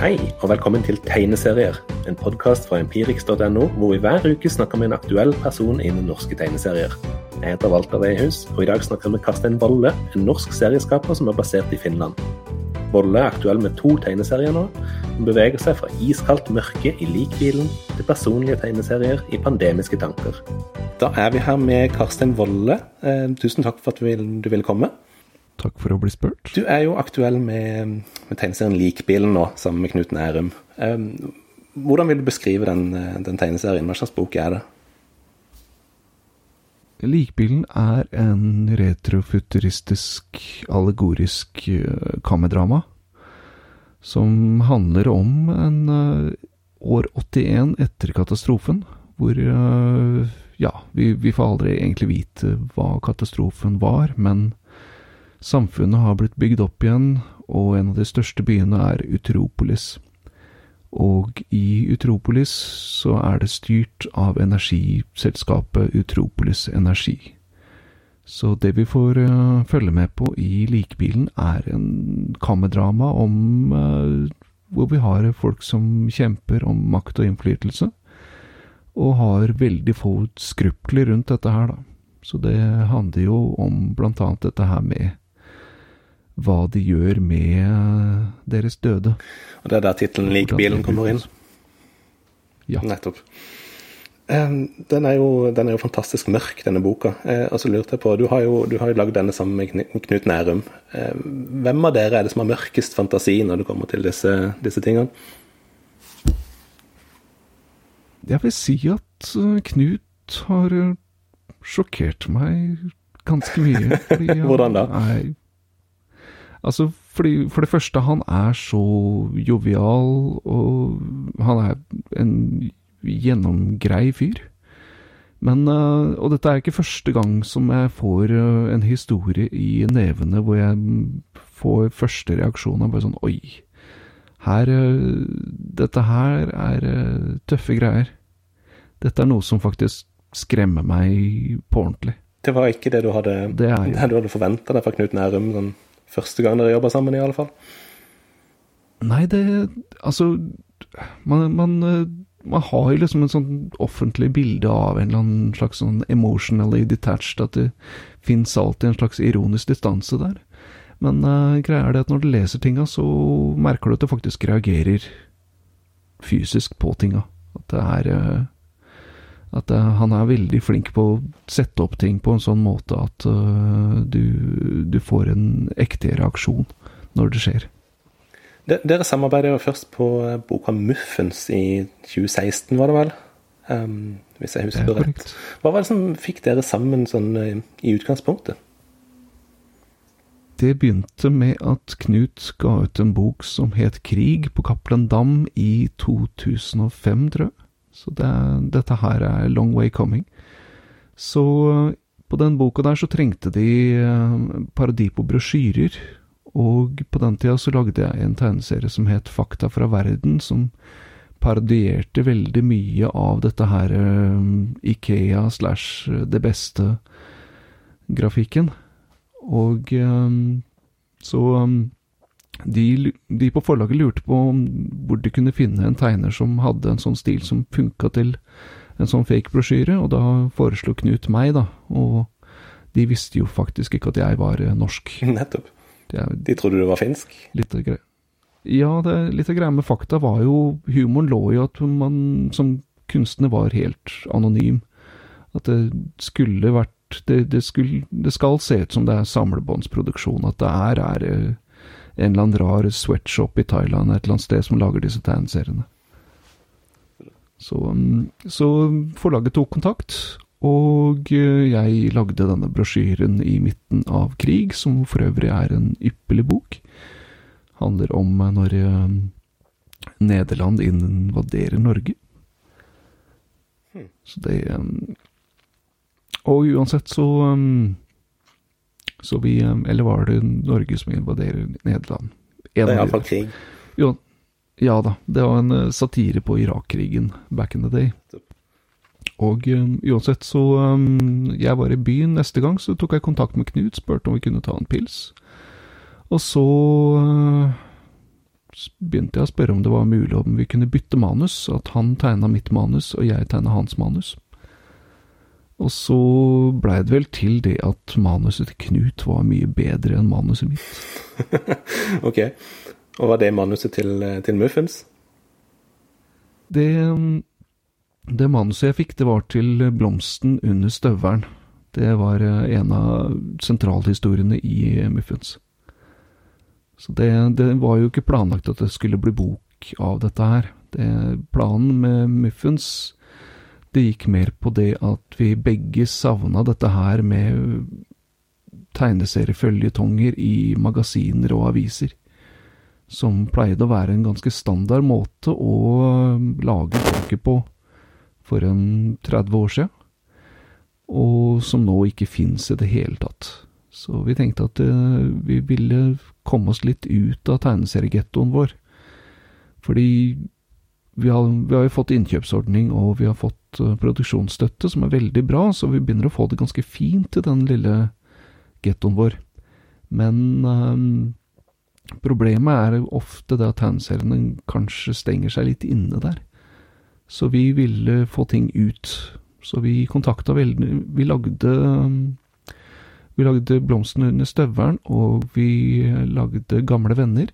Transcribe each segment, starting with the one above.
Hei, og velkommen til Tegneserier, en podkast fra empirix.no, hvor vi hver uke snakker med en aktuell person innen norske tegneserier. Jeg heter Walter Veihus, og i dag snakker vi med Karstein Bolle, en norsk serieskaper som er basert i Finland. Bolle er aktuell med to tegneserier nå. Hun beveger seg fra iskaldt mørke i likbilen til personlige tegneserier i pandemiske tanker. Da er vi her med Karstein Volle. Eh, tusen takk for at du ville komme. Takk for å bli spurt. Du er jo aktuell med, med tegneserien Likbilen nå, sammen med Knut Nærum. Um, hvordan vil du beskrive den, den, tegneserien? Hva slags bok er det? Likbilen er en retrofuturistisk, allegorisk uh, kammerdrama som handler om en uh, år 81 etter katastrofen, hvor uh, ja, vi, vi, får aldri egentlig vite hva katastrofen var, men Samfunnet har blitt bygd opp igjen, og en av de største byene er Utropolis. Og i Utropolis så er det styrt av energiselskapet Utropolis Energi. Så det vi får uh, følge med på i Likbilen, er en kammerdrama om uh, hvor vi har folk som kjemper om makt og innflytelse, og har veldig få skrupler rundt dette her, da. Så det handler jo om blant annet dette her med hva de gjør med deres døde. Og det er der tittelen 'Likbilen' kommer inn? Ja. Nettopp. Den er, jo, den er, jo, fantastisk mørk, denne boka. Eh, og så lurte jeg på, Du har jo, du har jo lagd denne sammen med Knut Nærum. Hvem av dere er det som har mørkest fantasi når det kommer til disse, disse tingene? Jeg vil si at eh, Knut har eh, sjokkert meg ganske mye. Hvordan da? Er Altså, fordi, for det første, han er så jovial, og han er en gjennomgrei fyr. Men, uh, og dette er ikke første gang som jeg får uh, en historie i nevene hvor jeg får første reaksjon av bare sånn Oi, her uh, Dette her er tøffe greier. Dette er noe som faktisk skremmer meg på ordentlig. Det var ikke det du hadde, det er, det du hadde forventa deg fra Knut Nærum? sånn Første gang dere jobba sammen, i alle fall? Nei, det Altså, man, man, man har jo liksom en sånn offentlig bilde av en eller annen slags sånn emotionally detached, at det fins alltid en slags ironisk distanse der. Men uh, greia er det at når du leser tinga, så merker du at du faktisk reagerer fysisk på tinga. At det er uh, at uh, han er veldig flink på å sette opp ting på en sånn måte at uh, du, du, får en ekte reaksjon når det skjer. Dere samarbeidet jo først på eh, boka 'Muffens' i 2016, var det vel? Um, hvis jeg husker det rett. Hva var det som fikk dere sammen sånn i utgangspunktet? Det begynte med at Knut ga ut en bok som het 'Krig' på Cappelen Dam i 2005, tror jeg. Så det, dette her er long way coming. Så på den boka der så trengte de eh, parodi på brosjyrer, og på den tida så lagde jeg en tegneserie som het Fakta fra verden, som parodierte veldig mye av dette her uh, Ikea slash det beste-grafikken. Og så de, de, på forlaget lurte på hvor de kunne finne en tegner som hadde en sånn stil som funka til en sånn fake brosjyre, og da foreslo Knut meg, da. Og de visste jo faktisk ikke at jeg var eh, norsk. Nettopp. de trodde du var finsk? Litt greia. Ja, det, litt av greia med fakta var jo Humoren lå i at man som kunstner var helt anonym. At det skulle vært det, det, skulle, det skal se ut som det er samlebåndsproduksjon. At det er, er eh, en eller annen rar sweatshop i Thailand et eller annet sted som lager disse tegneseriene. Så, mm, så forlaget tok kontakt, og eh, jeg lagde denne brosjyren i midten av krig, som for øvrig er en ypperlig bok. Handler om når eh, Nederland invaderer Norge. Hmm. Så det mm, Og uansett så så vi eh, Eller var det Norge som invaderer Nederland? En det er iallfall krig. Jo, ja da. Det var en eh, satire på Irak-krigen back in the day. Og um, uansett, så um, Jeg var i byen neste gang, så tok jeg kontakt med Knut, spurte om vi kunne ta en pils. Og så uh, begynte jeg å spørre om det var mulig om vi kunne bytte manus, at han tegna mitt manus og jeg tegna hans manus. Og så blei det vel til det at manuset til Knut var mye bedre enn manuset mitt. ok. Og var det manuset til, til Muffins? Det, det manuset jeg fikk, det var til Blomsten under støvelen. Det var en av sentralhistoriene i Muffins. Så det, det, var jo ikke planlagt at det skulle bli bok av dette her. Det, planen med Muffins det gikk mer på det at vi begge savna dette her med tegneserieføljetonger i magasiner og aviser. Som pleide å være en ganske standard måte å lage bøker på for en 30 år siden. Og som nå ikke fins i det hele tatt. Så vi tenkte at uh, vi ville komme oss litt ut av tegneseriegettoen vår. Fordi vi har, vi har, jo fått innkjøpsordning, og vi har fått uh, produksjonsstøtte, som er veldig bra, så vi begynner å få det ganske fint i den lille gettoen vår. Men um, problemet er ofte det at tegneseriene kanskje stenger seg litt inne der. Så vi ville få ting ut. Så vi kontakta veldig Vi lagde um, vi lagde Blomsten under støvelen, og vi lagde Gamle venner.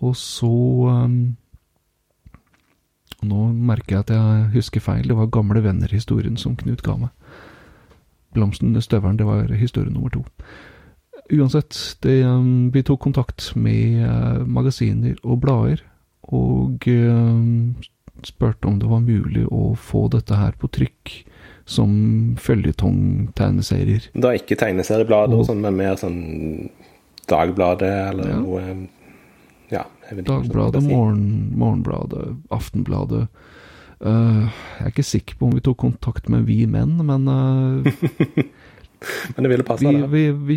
Og så um, Nå merker jeg at jeg husker feil. Det var Gamle venner-historien som Knut ga meg. Blomsten under støvelen, det var historie nummer to. Uansett, det, um, vi tok kontakt med uh, magasiner og blader, og um, spurte om det var mulig å få dette her på trykk som føljetong-tegneserier. Da ikke tegneserieblader og sånn, men mer sånn Dagbladet eller ja. noe Ja. Dagbladet, morgen, Morgenbladet, Aftenbladet. Uh, jeg er ikke sikker på om vi tok kontakt med Vi Menn, men uh, Men det ville passe, vi, vi, vi,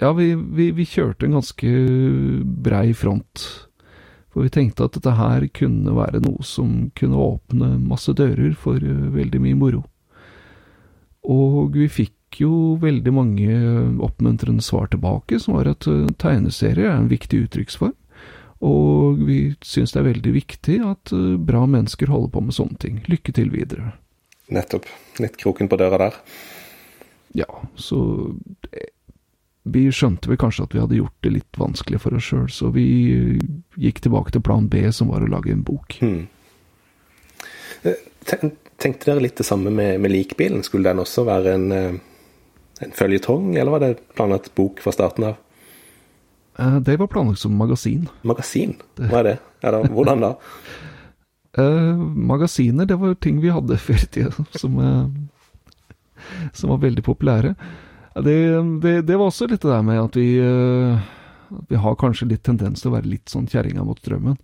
ja, vi, vi, kjørte en ganske brei front. For vi tenkte at dette her kunne være noe som kunne åpne masse dører for uh, veldig mye moro. Og vi fikk jo veldig mange oppmuntrende svar tilbake, som var at tegneserie er en viktig uttrykksform. Og vi syns det er veldig viktig at eh, bra mennesker holder på med sånne ting. Lykke til videre. Nettopp. Litt kroken på døra der. Ja, så eh, vi skjønte vel kanskje at vi hadde gjort det litt vanskelig for oss sjøl, så vi gikk tilbake til plan B, som var å lage en bok. Hmm. Tenkte dere litt det samme med, med likbilen? Skulle den også være en, eh, en føljetong, eller var det planlagt bok fra starten av? Eh, det var planlagt som magasin. Magasin? Hva er det? Eller hvordan da? uh, magasiner, det var ting vi hadde før i tida, som, uh, som, var veldig populære. Det, det, det, var også litt det der med at vi, uh, vi har kanskje litt tendens til å være litt sånn kjerringa mot strømmen.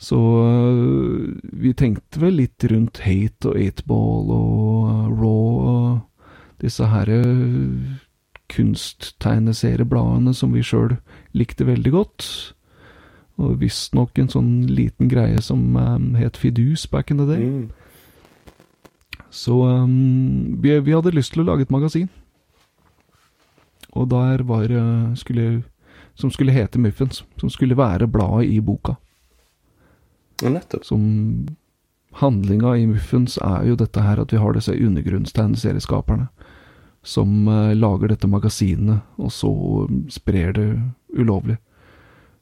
Så øh, vi tenkte vel litt rundt Hate og Eightball og uh, Raw og disse herre kunsttegneseriebladene som vi sjøl likte veldig godt. Og visstnok en sånn liten greie som um, het Fidus back in the day. Mm. Så um, vi, vi, hadde lyst til å lage et magasin. Og der var uh, skulle, Som skulle hete Muffins. Som skulle være bladet i boka. Nettopp. Som Handlinga i Muffens er jo dette her at vi har disse undergrunnstegneserieskaperne som uh, lager dette magasinet, og så sprer det ulovlig.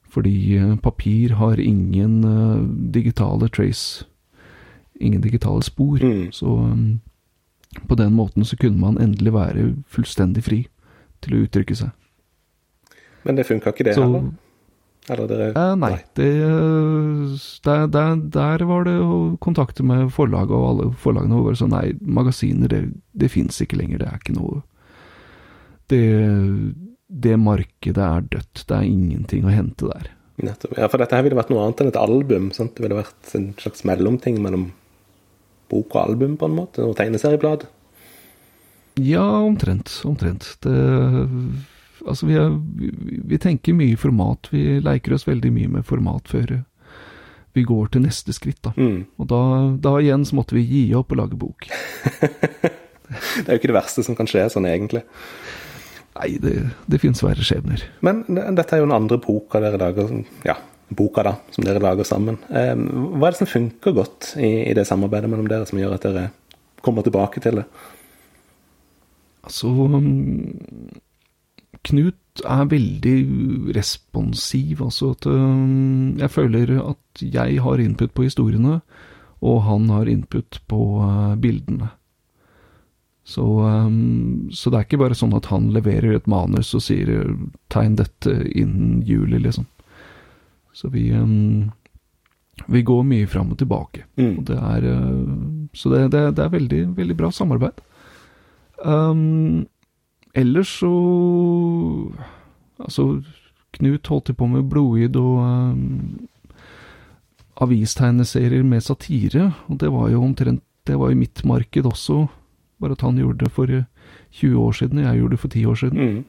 Fordi uh, papir har ingen uh, digitale trace. Ingen digitale spor. Mm. Så um, på den måten så kunne man endelig være fullstendig fri til å uttrykke seg. Men det funka ikke det så, heller? Eller dere eh, Nei. nei. Det, der, der, der, var det å kontakte med forlaget, og alle forlagene var sånn Nei, magasiner, det, det fins ikke lenger. Det er ikke noe det, det markedet er dødt. Det er ingenting å hente der. Nettopp. Ja, for dette her ville vært noe annet enn et album. Sant? Det ville vært en slags mellomting mellom bok og album, på en måte? Noe tegneserieblad? Ja, omtrent. Omtrent. Det Altså, vi, er, vi, vi, tenker mye format. Vi leker oss veldig mye med format før vi går til neste skritt, da. Mm. Og da, da, igjen så måtte vi gi opp og lage bok. det er jo ikke det verste som kan skje sånn, egentlig. Nei, det, det finnes verre skjebner. Men dette er jo den andre boka dere lager. Ja, boka da, som dere lager sammen. Eh, hva er det som funker godt i, i, det samarbeidet mellom dere, som gjør at dere kommer tilbake til det? Altså Knut er veldig responsiv. Altså at jeg føler at jeg har input på historiene, og han har input på bildene. Så, um, så, det er ikke bare sånn at han leverer et manus og sier 'tegn dette innen juli', liksom. Så vi Vi går mye fram og tilbake. Mm. Og det er, så det, det, det, er veldig, veldig bra samarbeid. Um, ellers så Altså, Knut holdt på med blodid og um, avistegneserier med satire, og det var jo omtrent Det var jo mitt marked også bare at han gjorde det for 20 år siden, og jeg gjorde det for 10 år siden. Mm.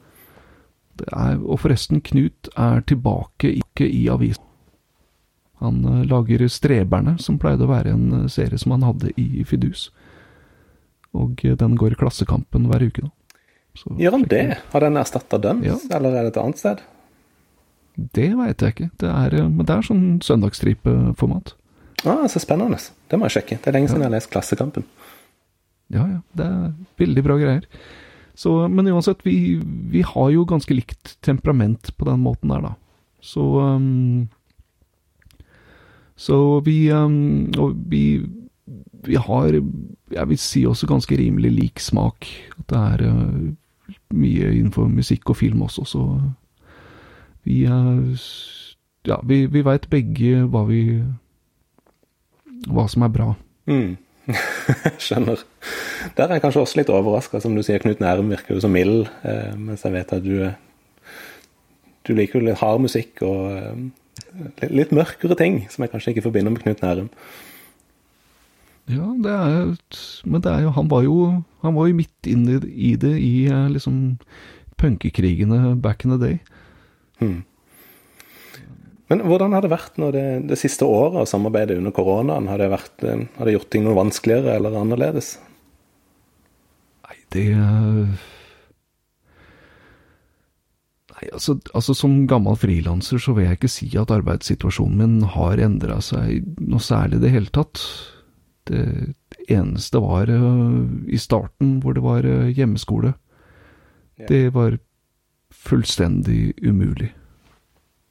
Er, og forresten, Knut er tilbake ikke i avisen. Han uh, lager Streberne, som pleide å være en serie som han hadde i Fidus. Og uh, den går i Klassekampen hver uke nå. Så, Gjør han det? Har den erstatta Døns, ja. eller er det et annet sted? Det veit jeg ikke. Det er, men det er sånn søndagsstripeformat. Ah, så spennende. Det må jeg sjekke. Det er lenge siden ja. jeg har lest Klassekampen. Ja, ja. Det er veldig bra greier. Så, men uansett, vi, vi, har jo ganske likt temperament på den måten der, da. Så um, Så vi um, vi, vi har, jeg vil si også ganske rimelig lik smak. At det er uh, mye innenfor musikk og film også, så vi er Ja, vi, vi veit begge hva vi Hva som er bra. Mm. Skjønner. Der er jeg kanskje også litt overraska. Som du sier, Knut Nærum virker jo så mild, eh, mens jeg vet at du, du liker jo litt hard musikk og eh, litt mørkere ting, som jeg kanskje ikke forbinder med Knut Nærum. Ja, det er Men det er jo Han var jo, han var jo midt inne i det i eh, liksom punkekrigene back in the day. Hmm. Men hvordan har det vært nå det, det siste året å samarbeide under koronaen? Har det, vært, eh, har det, gjort ting noe vanskeligere eller annerledes? Nei, det Nei, altså, altså Som gammel frilanser så vil jeg ikke si at arbeidssituasjonen min har endra seg noe særlig i det hele tatt. Det eneste var uh, i starten, hvor det var uh, hjemmeskole. Yeah. Det var fullstendig umulig.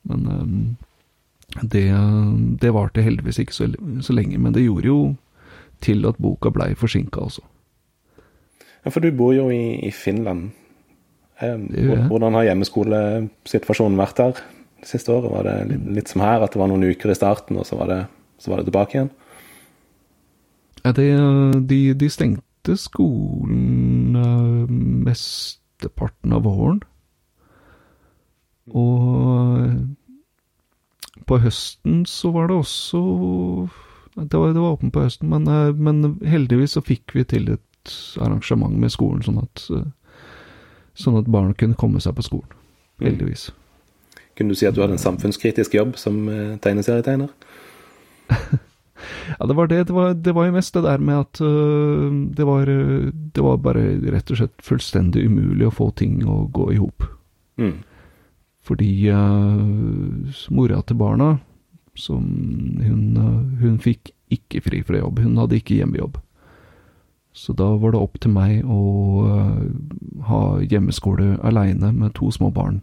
Men um, det, det varte heldigvis ikke så, så, lenge, men det gjorde jo til at boka blei forsinka altså. Ja, for du bor jo i, i Finland. Eh, hvordan har hjemmeskolesituasjonen vært der det siste året? Var det litt, litt, som her, at det var noen uker i starten, og så var det, så var det tilbake igjen? Ja, det, de, de, stengte skolen uh, mesteparten av våren. Og på høsten så var det også Det var, det var åpent på høsten, men, eh, men, heldigvis så fikk vi til et arrangement med skolen, sånn at, eh, sånn at barn kunne komme seg på skolen. Mm. Heldigvis. Kunne du si at du hadde en samfunnskritisk jobb som eh, tegneserietegner? ja, det var det. Det var, det var, jo mest det der med at uh, det, var, det var bare rett og slett fullstendig umulig å få ting å gå i hop. Mm. Fordi uh, mora til barna, som hun, hun fikk ikke fri fra jobb. Hun hadde ikke hjemmejobb. Så da var det opp til meg å uh, ha hjemmeskole aleine med to små barn.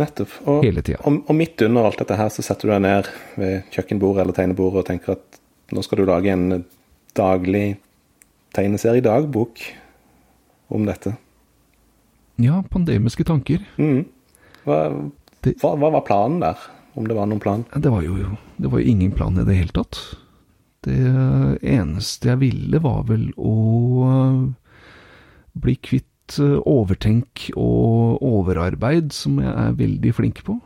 Nettopp. Og, Hele tida. Og, og, midt under alt dette her, så setter du deg ned ved kjøkkenbordet eller tegnebordet og tenker at nå skal du lage en daglig tegneseriedagbok om dette. Ja, pandemiske tanker. Mm. Hva, det, hva, hva, var planen der? Om det var noen plan? Det var jo det var ingen plan i det hele tatt. Det eneste jeg ville, var vel å bli kvitt eh, overtenk og overarbeid, som jeg er veldig flink på.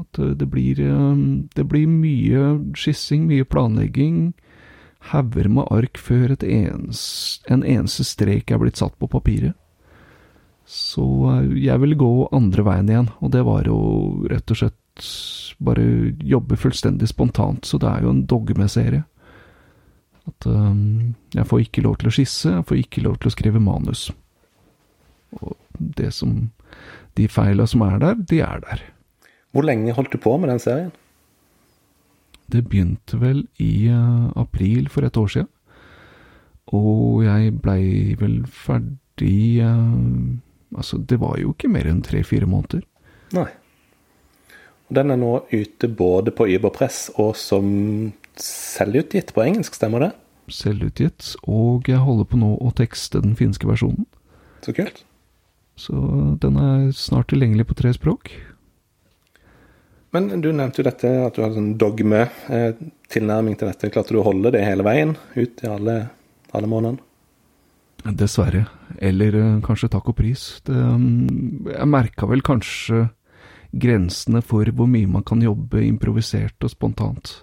At eh, det blir, eh, det blir mye skissing, mye planlegging. Hauger med ark før ens, en eneste strek er blitt satt på papiret. Så jeg ville gå andre veien igjen, og det var jo rett og slett bare jobbe fullstendig spontant, så det er jo en dogmeserie. At um, jeg får ikke lov til å skisse, jeg får ikke lov til å skrive manus. Og det som De feila som er der, de er der. Hvor lenge holdt du på med den serien? Det begynte vel i uh, april for et år siden. Og jeg blei vel ferdig uh, Altså, det var jo ikke mer enn tre-fire måneder. Nei. Og den er nå ute både på Yberpress og som selvutgitt på engelsk, stemmer det? Selvutgitt, og jeg holder på nå å tekste den finske versjonen. Så kult. Så den er snart tilgjengelig på tre språk. Men du nevnte jo dette at du hadde en dogme-tilnærming til dette. Klarte du å holde det hele veien ut i alle, alle månedene? Dessverre. Eller uh, kanskje takk og pris. Det, um, jeg merka vel kanskje grensene for hvor mye man kan jobbe improvisert og spontant.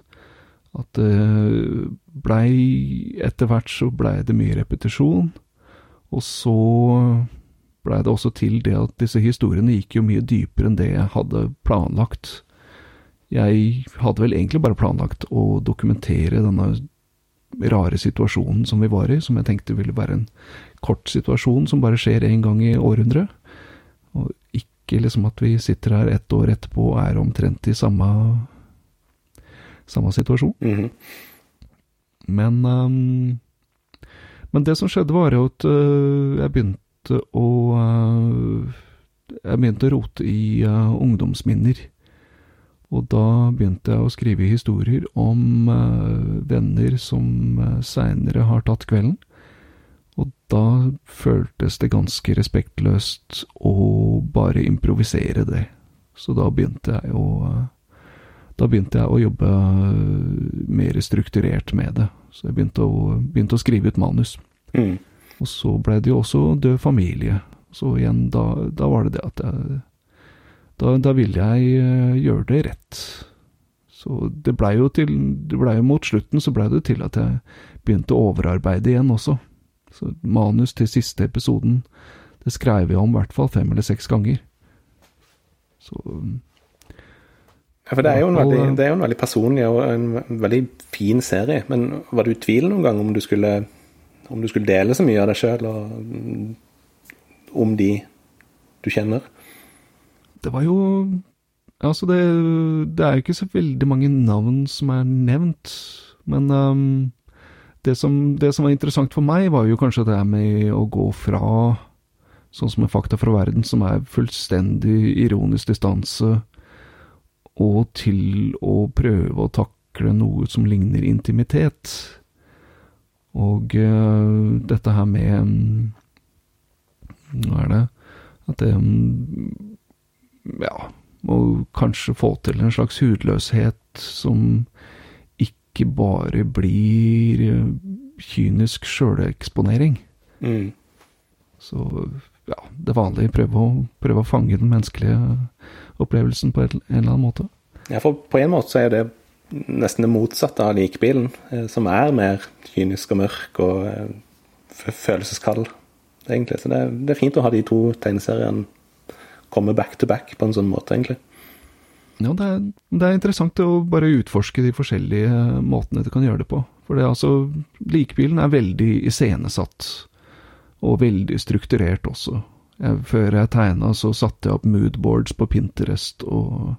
At det uh, blei Etter hvert så blei det mye repetisjon. Og så blei det også til det at disse historiene gikk jo mye dypere enn det jeg hadde planlagt. Jeg hadde vel egentlig bare planlagt å dokumentere denne rare situasjonen som vi var i, som jeg tenkte ville være en kort situasjon som bare skjer én gang i århundret. Og ikke liksom at vi sitter her ett år etterpå og er omtrent i samme, samme situasjon. Mm -hmm. Men um, Men det som skjedde, var jo at uh, jeg begynte å uh, Jeg begynte å rote i uh, ungdomsminner. Og da begynte jeg å skrive historier om uh, venner som uh, seinere har tatt kvelden. Og da føltes det ganske respektløst å bare improvisere det. Så da begynte jeg å Da begynte jeg å jobbe mer strukturert med det. Så jeg begynte å, begynte å skrive ut manus. Mm. Og så ble det jo også Død familie. Så igjen, da, da var det det at jeg da, da ville jeg uh, gjøre det rett. Så det blei jo til Det blei jo mot slutten så blei det til at jeg begynte å overarbeide igjen også. Så manus til siste episoden, det skrev jeg om i hvert fall fem eller seks ganger. Så Ja, for det er jo en veldig, det er jo en veldig personlig og en veldig fin serie. Men var du i tvil noen gang om du skulle, om du skulle dele så mye av deg sjøl, og om de du kjenner? Det var jo Altså, det, det er jo ikke så veldig mange navn som er nevnt, men um, det, som, det, som, var interessant for meg, var jo kanskje det med å gå fra sånn som en Fakta fra verden, som er fullstendig ironisk distanse, og til å prøve å takle noe som ligner intimitet. Og uh, dette her med Hva er det? At det ja, må kanskje få til en slags hudløshet som ikke bare blir eh, kynisk sjøleksponering. Mm. Så ja, det vanlige. Prøve å, prøve å fange den menneskelige opplevelsen på en, eller annen måte. Ja, for på en måte så er det nesten det motsatte av likebilen, eh, som er mer kynisk og mørk og eh, følelseskald, egentlig. Så det det er fint å ha de to tegneseriene komme back to back på en sånn måte, egentlig. Ja, det er, det er, interessant å bare utforske de forskjellige måtene du kan gjøre det på. For det er altså Likbilen er veldig iscenesatt, og veldig strukturert også. Jeg, før jeg tegna, så satte jeg opp moodboards på Pinterest og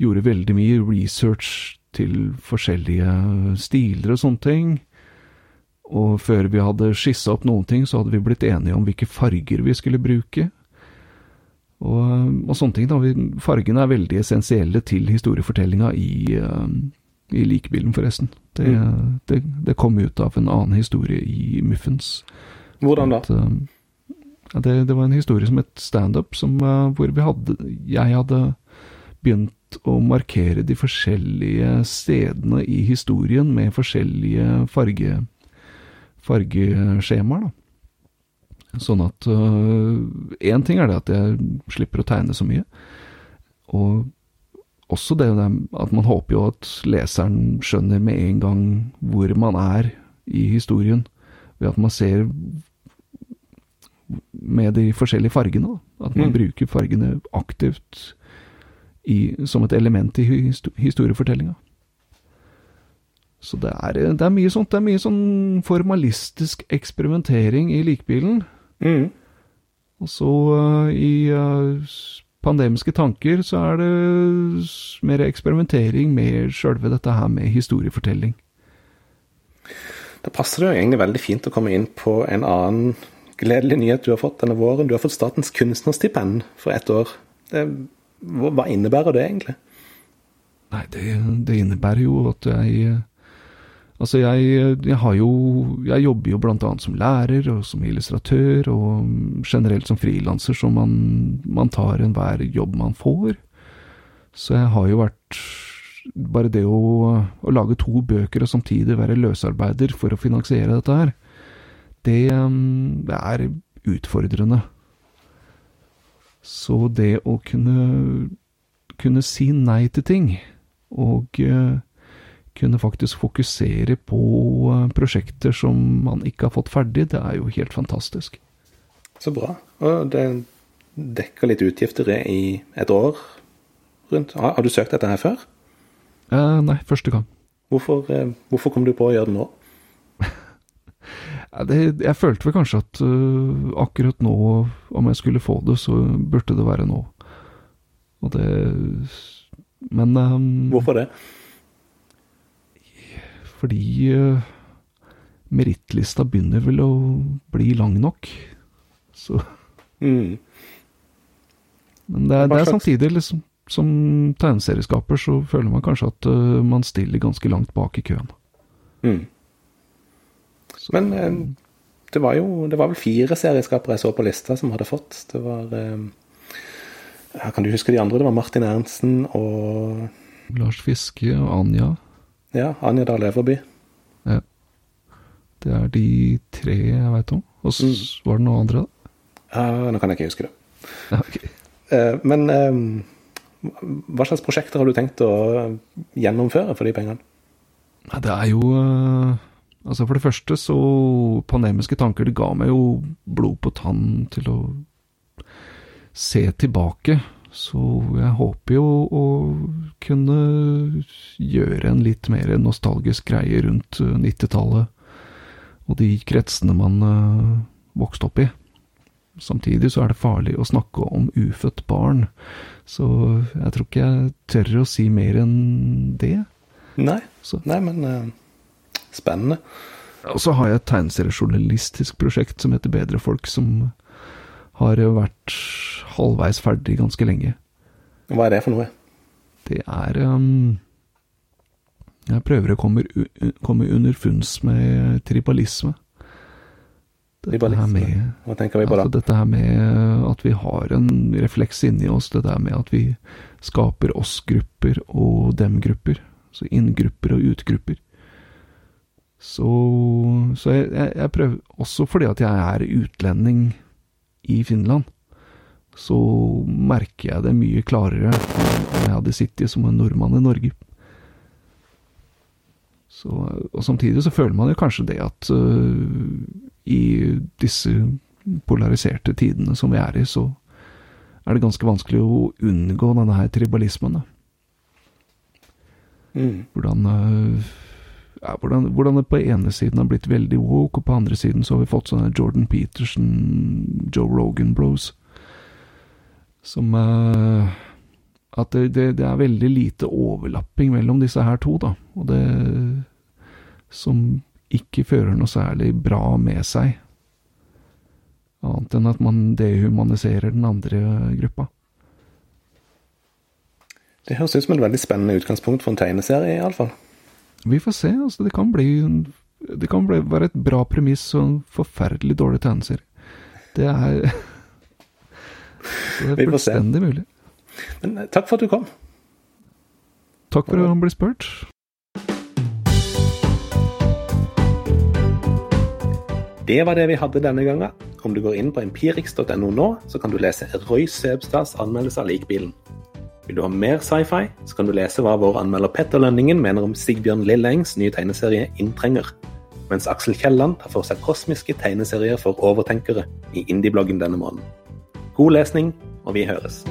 gjorde veldig mye research til forskjellige stiler og sånne ting. Og før vi hadde skissa opp noen ting, så hadde vi blitt enige om hvilke farger vi skulle bruke. Og, og sånne ting. da. Fargene er veldig essensielle til historiefortellinga i, uh, i likebilen, forresten. Det, mm. det, det, kom ut av en annen historie i Muffens. Hvordan da? At, uh, det, det, var en historie som het Standup, uh, hvor vi hadde Jeg hadde begynt å markere de forskjellige stedene i historien med forskjellige farge, fargeskjemaer. da. Sånn at Én uh, ting er det at jeg slipper å tegne så mye. Og også det at man håper jo at leseren skjønner med en gang hvor man er i historien, ved at man ser med de forskjellige fargene. At man mm. bruker fargene aktivt i, som et element i historiefortellinga. Så det er, det er, mye sånt. Det er mye sånn formalistisk eksperimentering i likbilen. Mm. Og så uh, i uh, pandemiske tanker så er det mer eksperimentering med sjølve dette her med historiefortelling. Da passer det jo egentlig veldig fint å komme inn på en annen gledelig nyhet du har fått denne våren. Du har fått Statens kunstnerstipend for ett år. Det, hva innebærer det egentlig? Nei, det, det innebærer jo at jeg Altså, jeg, jeg, har jo Jeg jobber jo blant annet som lærer og som illustratør, og generelt som frilanser, så man, man tar enhver jobb man får. Så jeg har jo vært Bare det å, å lage to bøker og samtidig være løsarbeider for å finansiere dette her, det, det er utfordrende. Så det å kunne, kunne si nei til ting, og uh, kunne faktisk fokusere på eh, prosjekter som man ikke har fått ferdig, det er jo helt fantastisk. Så bra. Og det dekker litt utgifter i et år rundt. Har, du søkt dette her før? Eh, nei, første gang. Hvorfor, eh, hvorfor, kom du på å gjøre det nå? Det, jeg følte vel kanskje at uh, akkurat nå, om jeg skulle få det, så burde det være nå. Og det Men um, Hvorfor det? fordi uh, merittlista begynner vel å bli lang nok. Så mm. Men det er, det er samtidig, liksom, som tegneserieskaper, så føler man kanskje at uh, man stiller ganske langt bak i køen. Mm. Men eh, det var jo det var vel fire serieskapere jeg så på lista som hadde fått. Det var eh, Kan du huske de andre? Det var Martin Ernsten og Lars Fiske og Anja. Ja, Anja Dahl Øverby. Ja. Det er de tre jeg veit om. Og så mm. var det noen andre, da? Ja, nå kan jeg ikke huske det. Ja, okay. uh, men uh, hva slags prosjekter har du tenkt å gjennomføre for de pengene? Det er jo uh, Altså, for det første så Pandemiske tanker, det ga meg jo blod på tann til å se tilbake så jeg håper jo å kunne gjøre en litt mer nostalgisk greie rundt 90-tallet eh, og de kretsene man uh, vokste opp i. Samtidig så er det farlig å snakke om ufødt barn, så jeg tror ikke jeg tør å si mer enn det. Nei, så. Nei men uh, spennende. Og så har jeg et tegneseriejournalistisk prosjekt som heter Bedre folk, som har vært halvveis ferdig ganske lenge. Hva er det for noe? Det er um, Jeg prøver å komme, komme underfunns med tribalisme. Tribalisme? Med, Hva tenker vi på da? Altså dette her med at vi har en refleks inni oss. Det der med at vi skaper oss-grupper og dem-grupper. Så inn-grupper og ut-grupper. Så, så jeg, jeg, prøver Også fordi at jeg er utlending i Finland, så merker jeg det mye klarere enn jeg hadde sittet som en nordmann i Norge. Så, og samtidig så føler man jo kanskje det at uh, i disse polariserte tidene som vi er i, så er det ganske vanskelig å unngå denne her tribalismen. Mm. Hvordan uh, ja, hvordan, hvordan, det på ene siden har blitt veldig woke, og på andre siden så har vi fått sånne Jordan Peterson, Joe Rogan-bros. Som uh, At det, det, det, er veldig lite overlapping mellom disse her to, da. Og det Som ikke fører noe særlig bra med seg. Annet enn at man dehumaniserer den andre gruppa. Det høres ut som et veldig spennende utgangspunkt for en tegneserie, iallfall. Vi får se. altså Det kan bli, det kan bli være et bra premiss og en forferdelig dårlig tegneserie. Det er Det er fullstendig mulig. Men eh, takk for at du kom. Takk for at du ble spurt. Det var det vi hadde denne gangen. Om du går inn på empirix.no nå, så kan du lese Roy Sebstads anmeldelse av Likbilen. Vil du ha mer sci-fi, så kan du lese hva vår anmelder Petter Lønningen mener om Sigbjørn Lillengs nye tegneserie Inntrenger, mens Aksel Kielland tar for seg kosmiske tegneserier for overtenkere i indiebloggen denne måneden. God lesning, og vi høres.